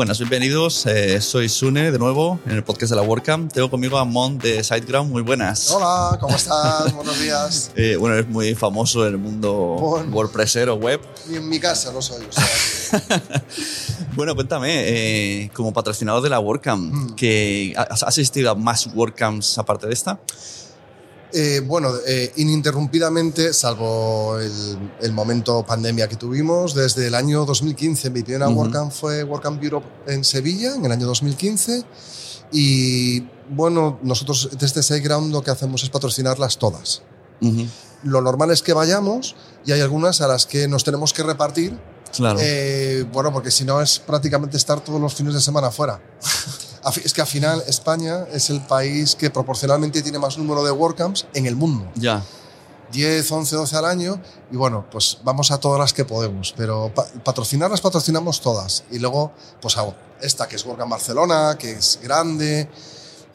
Buenas, bienvenidos. Eh, soy Sune de nuevo en el podcast de la WordCamp. Tengo conmigo a Mon de SiteGround. Muy buenas. Hola, ¿cómo estás? Buenos días. Eh, bueno, eres muy famoso en el mundo Bueno. WordPressero web. Ni en mi casa lo soy. o sea Bueno, cuéntame, eh, como patrocinador de la WordCamp, Mm. que ¿has has asistido a más WordCamps aparte de esta? Eh, bueno, eh, ininterrumpidamente, salvo el, el momento pandemia que tuvimos, desde el año 2015. Mi primera Ujú. WordCamp fue WordCamp Europe en Sevilla, en el año 2015. Y bueno, nosotros desde SiteGround lo que hacemos es patrocinarlas todas. Lo normal es que vayamos y hay algunas a las que nos tenemos que repartir Claro. Eh, bueno, porque si no es prácticamente estar todos los fines de semana fuera. Es que al final España es el país que proporcionalmente tiene más número de WordCamps en el mundo. ya. 10, 11, 12 al año y bueno, pues vamos a todas las que podemos, pero pa- patrocinarlas patrocinamos todas. Y luego, pues a esta que es WordCamp Barcelona, que es grande,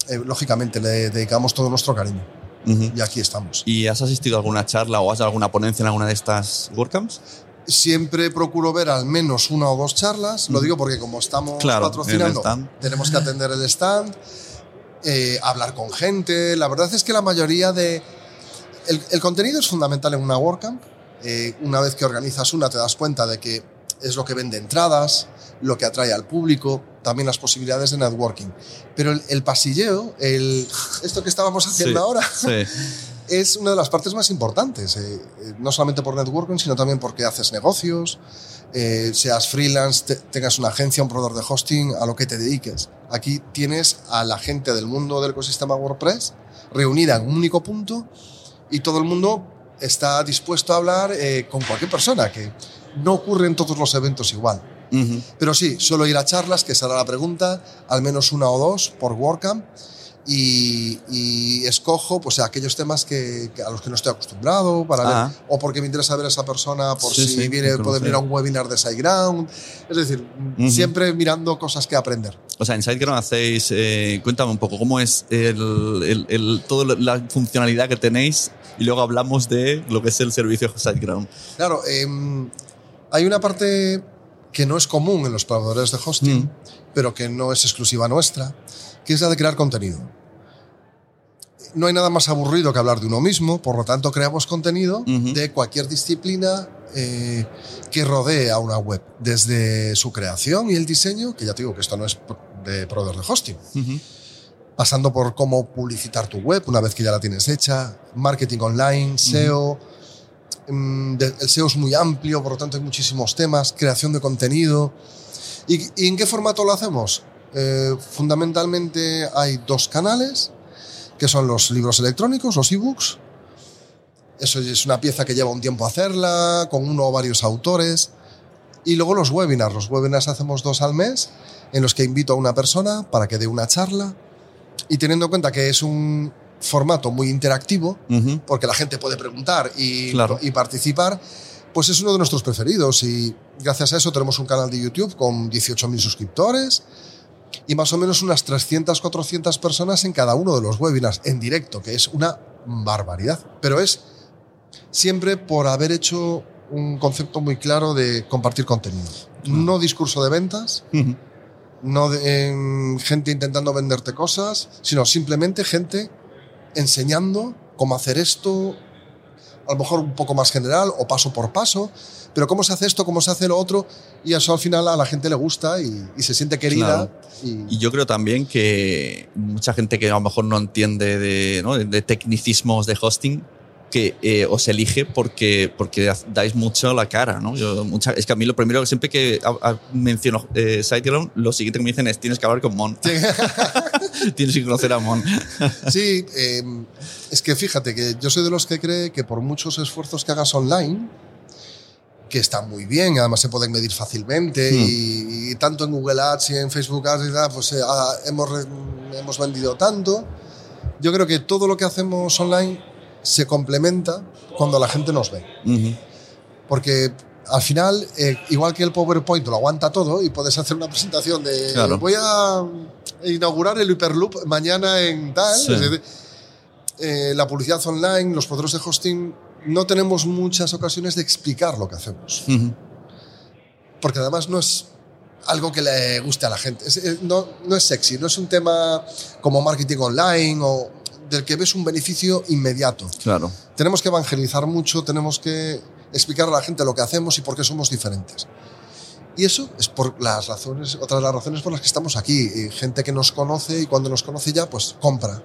eh, lógicamente le dedicamos todo nuestro cariño y aquí estamos. ¿Y has asistido a alguna charla o has dado alguna ponencia en alguna de estas WordCamps? Siempre procuro ver al menos una o dos charlas, lo digo porque como estamos Claro, patrocinando, tenemos que atender el stand, eh, hablar con gente. La verdad es que la mayoría de... El, el contenido es fundamental en una WordCamp. Eh, una vez que organizas una te das cuenta de que es lo que vende entradas, lo que atrae al público, también las posibilidades de networking. Pero el, el pasilleo, el, esto que estábamos haciendo Sí, ahora, Sí. es una de las partes más importantes, eh, eh, no solamente por networking, sino también porque haces negocios, eh, seas freelance, te- tengas una agencia, un proveedor de hosting, a lo que te dediques. Aquí tienes a la gente del mundo del ecosistema WordPress reunida en un único punto y todo el mundo está dispuesto a hablar eh, con cualquier persona, que no ocurre en todos los eventos igual. Pero sí, suelo ir a charlas, que será la pregunta, al menos una o dos por WordCamp, y, y escojo pues, aquellos temas que, que a los que no estoy acostumbrado, para Ah. ver, o porque me interesa ver a esa persona, por Sí, si sí, viene, puede venir a un webinar de SiteGround. Es decir, Ujú. siempre mirando cosas que aprender. O sea, en SiteGround hacéis, eh, cuéntame un poco, ¿cómo es el, el, el- toda la funcionalidad que tenéis? Y luego hablamos de lo que es el servicio SiteGround. Claro, em, hay una parte que no es común en los proveedores de hosting, Mm. pero que no es exclusiva nuestra, que es la de crear contenido. No hay nada más aburrido que hablar de uno mismo, por lo tanto creamos contenido de cualquier disciplina eh, que rodee a una web, desde su creación y el diseño, que ya te digo que esto no es de proveedor de hosting, pasando por cómo publicitar tu web una vez que ya la tienes hecha, marketing online, SEO. Mm, de- El SEO es muy amplio, por lo tanto hay muchísimos temas, creación de contenido. ¿Y, y en qué formato lo hacemos? Eh, fundamentalmente hay dos canales, que son los libros electrónicos, los ebooks. Eso es una pieza que lleva un tiempo hacerla, con uno o varios autores. Y luego los webinars. Los webinars hacemos dos al mes, en los que invito a una persona para que dé una charla. Y teniendo en cuenta que es un formato muy interactivo, porque la gente puede preguntar y, Claro. y participar, pues es uno de nuestros preferidos. Y gracias a eso tenemos un canal de YouTube con 18.000 suscriptores y más o menos unas 300, 400 personas en cada uno de los webinars en directo, que es una barbaridad. Pero es siempre por haber hecho un concepto muy claro de compartir contenido. No discurso de ventas, no de, gente intentando venderte cosas, sino simplemente gente enseñando cómo hacer esto, a lo mejor un poco más general o paso por paso, pero cómo se hace esto, cómo se hace lo otro, y eso al final a la gente le gusta y, y se siente querida. Claro. Y, Y yo creo también que mucha gente que a lo mejor no entiende de, ¿no? de tecnicismos de hosting que eh, os elige porque, porque dais mucho la cara. ¿no? Yo, mucha, es que a mí lo primero, siempre que a- a- menciono eh, SiteGround, lo siguiente que me dicen es tienes que hablar con Mon. tienes que conocer a Mon. Sí, eh, es que fíjate que yo soy de los que cree que por muchos esfuerzos que hagas online, que están muy bien, además se pueden medir fácilmente Hmm. y, y tanto en Google Ads y en Facebook Ads y tal, pues eh, ah, hemos, hemos vendido tanto. Yo creo que todo lo que hacemos online se complementa cuando la gente nos ve. Ujú. Porque al final, eh, igual que el PowerPoint lo aguanta todo y puedes hacer una presentación de Claro. voy a inaugurar el Hyperloop mañana en tal. Sí. es decir, eh, la publicidad online, los proveedores de hosting, no tenemos muchas ocasiones de explicar lo que hacemos. Ujú. Porque además no es algo que le guste a la gente. Es- no, no es sexy, no es un tema como marketing online o del que ves un beneficio inmediato Claro. tenemos que evangelizar mucho, tenemos que explicar a la gente lo que hacemos y por qué somos diferentes. Y eso es por las razones, otras de las razones por las que estamos aquí. Y gente que nos conoce y cuando nos conoce ya, pues compra.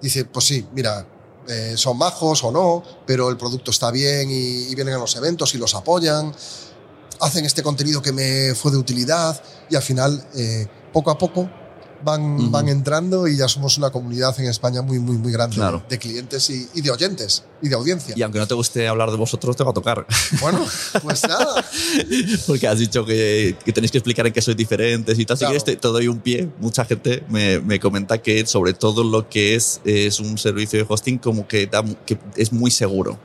Dice, pues sí, mira, eh, son majos o no, pero el producto está bien y, y vienen a los eventos y los apoyan. Hacen este contenido que me fue de utilidad y al final, eh, poco a poco, van, Ujú. van entrando y ya somos una comunidad en España muy, muy, muy grande Claro. de clientes y, y de oyentes y de audiencia. Y aunque no te guste hablar de vosotros, te va a tocar. Bueno, pues nada. Porque has dicho que, que tenéis que explicar en qué sois diferentes y tal. Si Claro. quieres, te, te doy un pie. Mucha gente me, me comenta que sobre todo lo que es, es un servicio de hosting como que, da, que es muy seguro.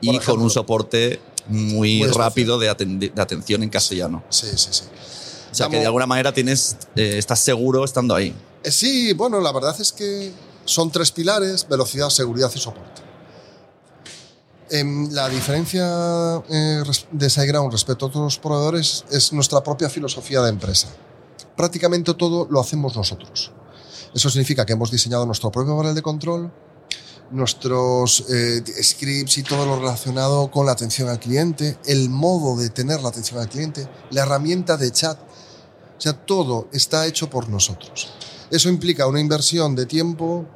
Y Por con ejemplo. un soporte muy, Muy rápido de, atendi- de atención en castellano. Sí, sí, sí. O sea, que de alguna manera tienes, eh, estás seguro estando ahí. Eh, Sí, bueno, la verdad es que son tres pilares, velocidad, seguridad y soporte. Em, la diferencia eh, de SiteGround respecto a otros proveedores es nuestra propia filosofía de empresa. Prácticamente todo lo hacemos nosotros. Eso significa que hemos diseñado nuestro propio panel de control, nuestros eh, scripts y todo lo relacionado con la atención al cliente, el modo de tener la atención al cliente, la herramienta de chat. O sea, todo está hecho por nosotros. Eso implica una inversión de tiempo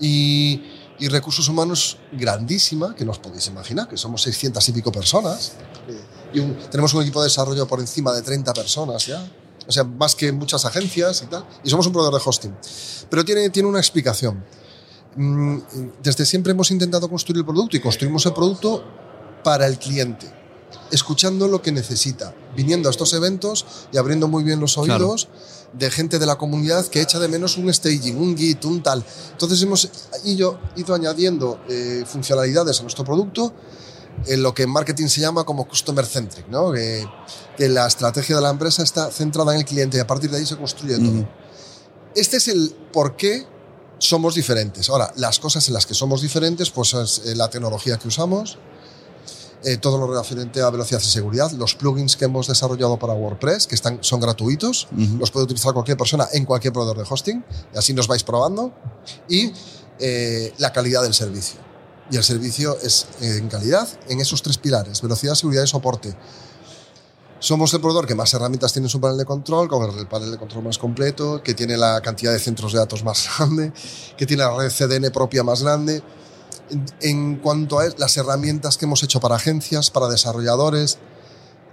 y, recursos humanos grandísima, que no os podéis imaginar, que somos 600 y pico personas. eh, Y tenemos un equipo de desarrollo por encima de 30 personas ya. O sea, más que muchas agencias y tal. Y somos un proveedor de hosting. Pero tiene, tiene una explicación. Mm, Desde siempre hemos intentado construir el producto y construimos el producto para el cliente, escuchando lo que necesita, viniendo a estos eventos y abriendo muy bien los Claro. oídos de gente de la comunidad que echa de menos un staging, un git, un tal. Entonces hemos ido, ido añadiendo eh, funcionalidades a nuestro producto en lo que en marketing se llama como customer centric, ¿no? que, que la estrategia de la empresa está centrada en el cliente y a partir de ahí se construye todo. Este es el por qué somos diferentes. Ahora, las cosas en las que somos diferentes, pues es eh, la tecnología que usamos, eh, todo lo referente a velocidad y seguridad, los plugins que hemos desarrollado para WordPress, que están, son gratuitos, los puede utilizar cualquier persona en cualquier proveedor de hosting, y así nos vais probando, y eh, la calidad del servicio. Y el servicio es eh, en calidad en esos tres pilares, velocidad, seguridad y soporte. Somos el proveedor que más herramientas tiene en su panel de control, con el panel de control más completo, que tiene la cantidad de centros de datos más grande, que tiene la red CDN propia más grande. En, cuanto a las herramientas que hemos hecho para agencias, para desarrolladores,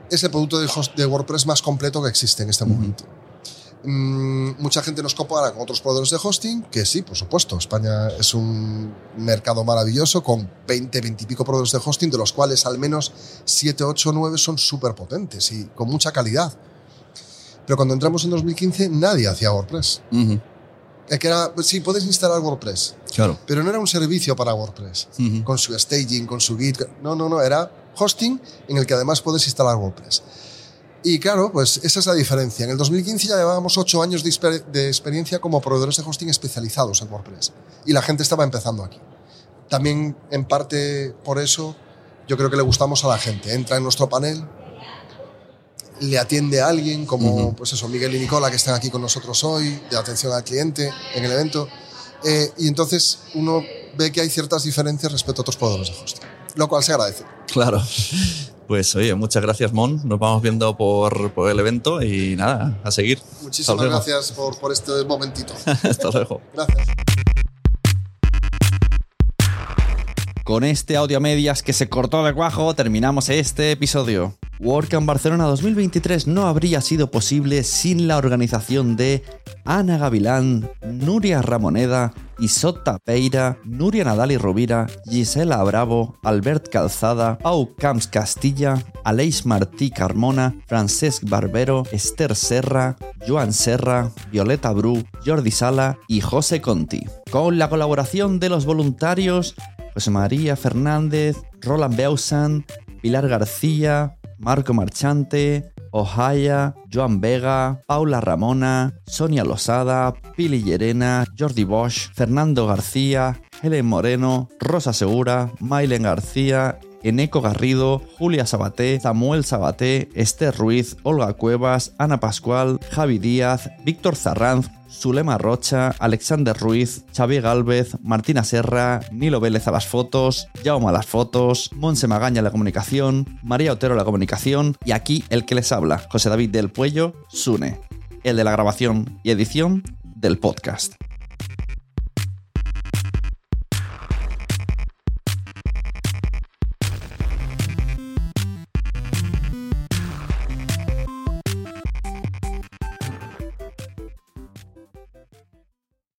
es el producto de, WordPress más completo que existe en este momento. Mm, mucha gente nos compara con otros proveedores de hosting, que sí, por supuesto. España es un mercado maravilloso con 20, 20 y pico proveedores de hosting, de los cuales al menos 7, 8, 9 son súper potentes y con mucha calidad. Pero cuando entramos en 2015, nadie hacía WordPress. Ujú. Es que era, pues sí, puedes instalar WordPress, Claro. pero no era un servicio para WordPress, con su staging, con su Git. No, no, no, era hosting en el que además puedes instalar WordPress. Y claro, pues esa es la diferencia. En el 2015 ya llevábamos ocho años de, exper- de experiencia como proveedores de hosting especializados en WordPress. Y la gente estaba empezando aquí. También, en parte por eso, yo creo que le gustamos a la gente. Entra en nuestro panel, le atiende a alguien como, pues eso, Miguel y Nicola, que están aquí con nosotros hoy, de atención al cliente en el evento. Eh, y entonces uno ve que hay ciertas diferencias respecto a otros proveedores de hosting. lo cual se agradece. Claro. Pues oye, muchas gracias, Mon. Nos vamos viendo por, por el evento y nada, a seguir. Muchísimas gracias por, por este momentito. Hasta luego. Gracias. Con este audio a medias que se cortó de cuajo, terminamos este episodio. WordCamp Barcelona 2023 no habría sido posible sin la organización de Ana Gavilán, Nuria Ramoneda, Isota Peira, Nuria Nadal y Rovira, Gisela Bravo, Albert Calzada, Pau Camps Castilla, Aleix Martí Carmona, Francesc Barbero, Esther Serra, Joan Serra, Violeta Bru, Jordi Sala y José Conti. Con la colaboración de los voluntarios José María Fernández, Roland Beausan, Pilar García, Marco Marchante, Ohaya, Joan Vega, Paula Ramona, Sonia Losada, Pili Llerena, Jordi Bosch, Fernando García, Helen Moreno, Rosa Segura, Mailen García, Eneco Garrido, Julia Sabaté, Samuel Sabaté, Esther Ruiz, Olga Cuevas, Ana Pascual, Javi Díaz, Víctor Zarranz, Zulema Rocha, Alexander Ruiz, Xavier Galvez, Martina Serra, Nilo Vélez a las fotos, Jaume a las fotos, Monse Magaña a la comunicación, María Otero a la comunicación y aquí el que les habla, José David del Puello, Sune, el de la grabación y edición del podcast.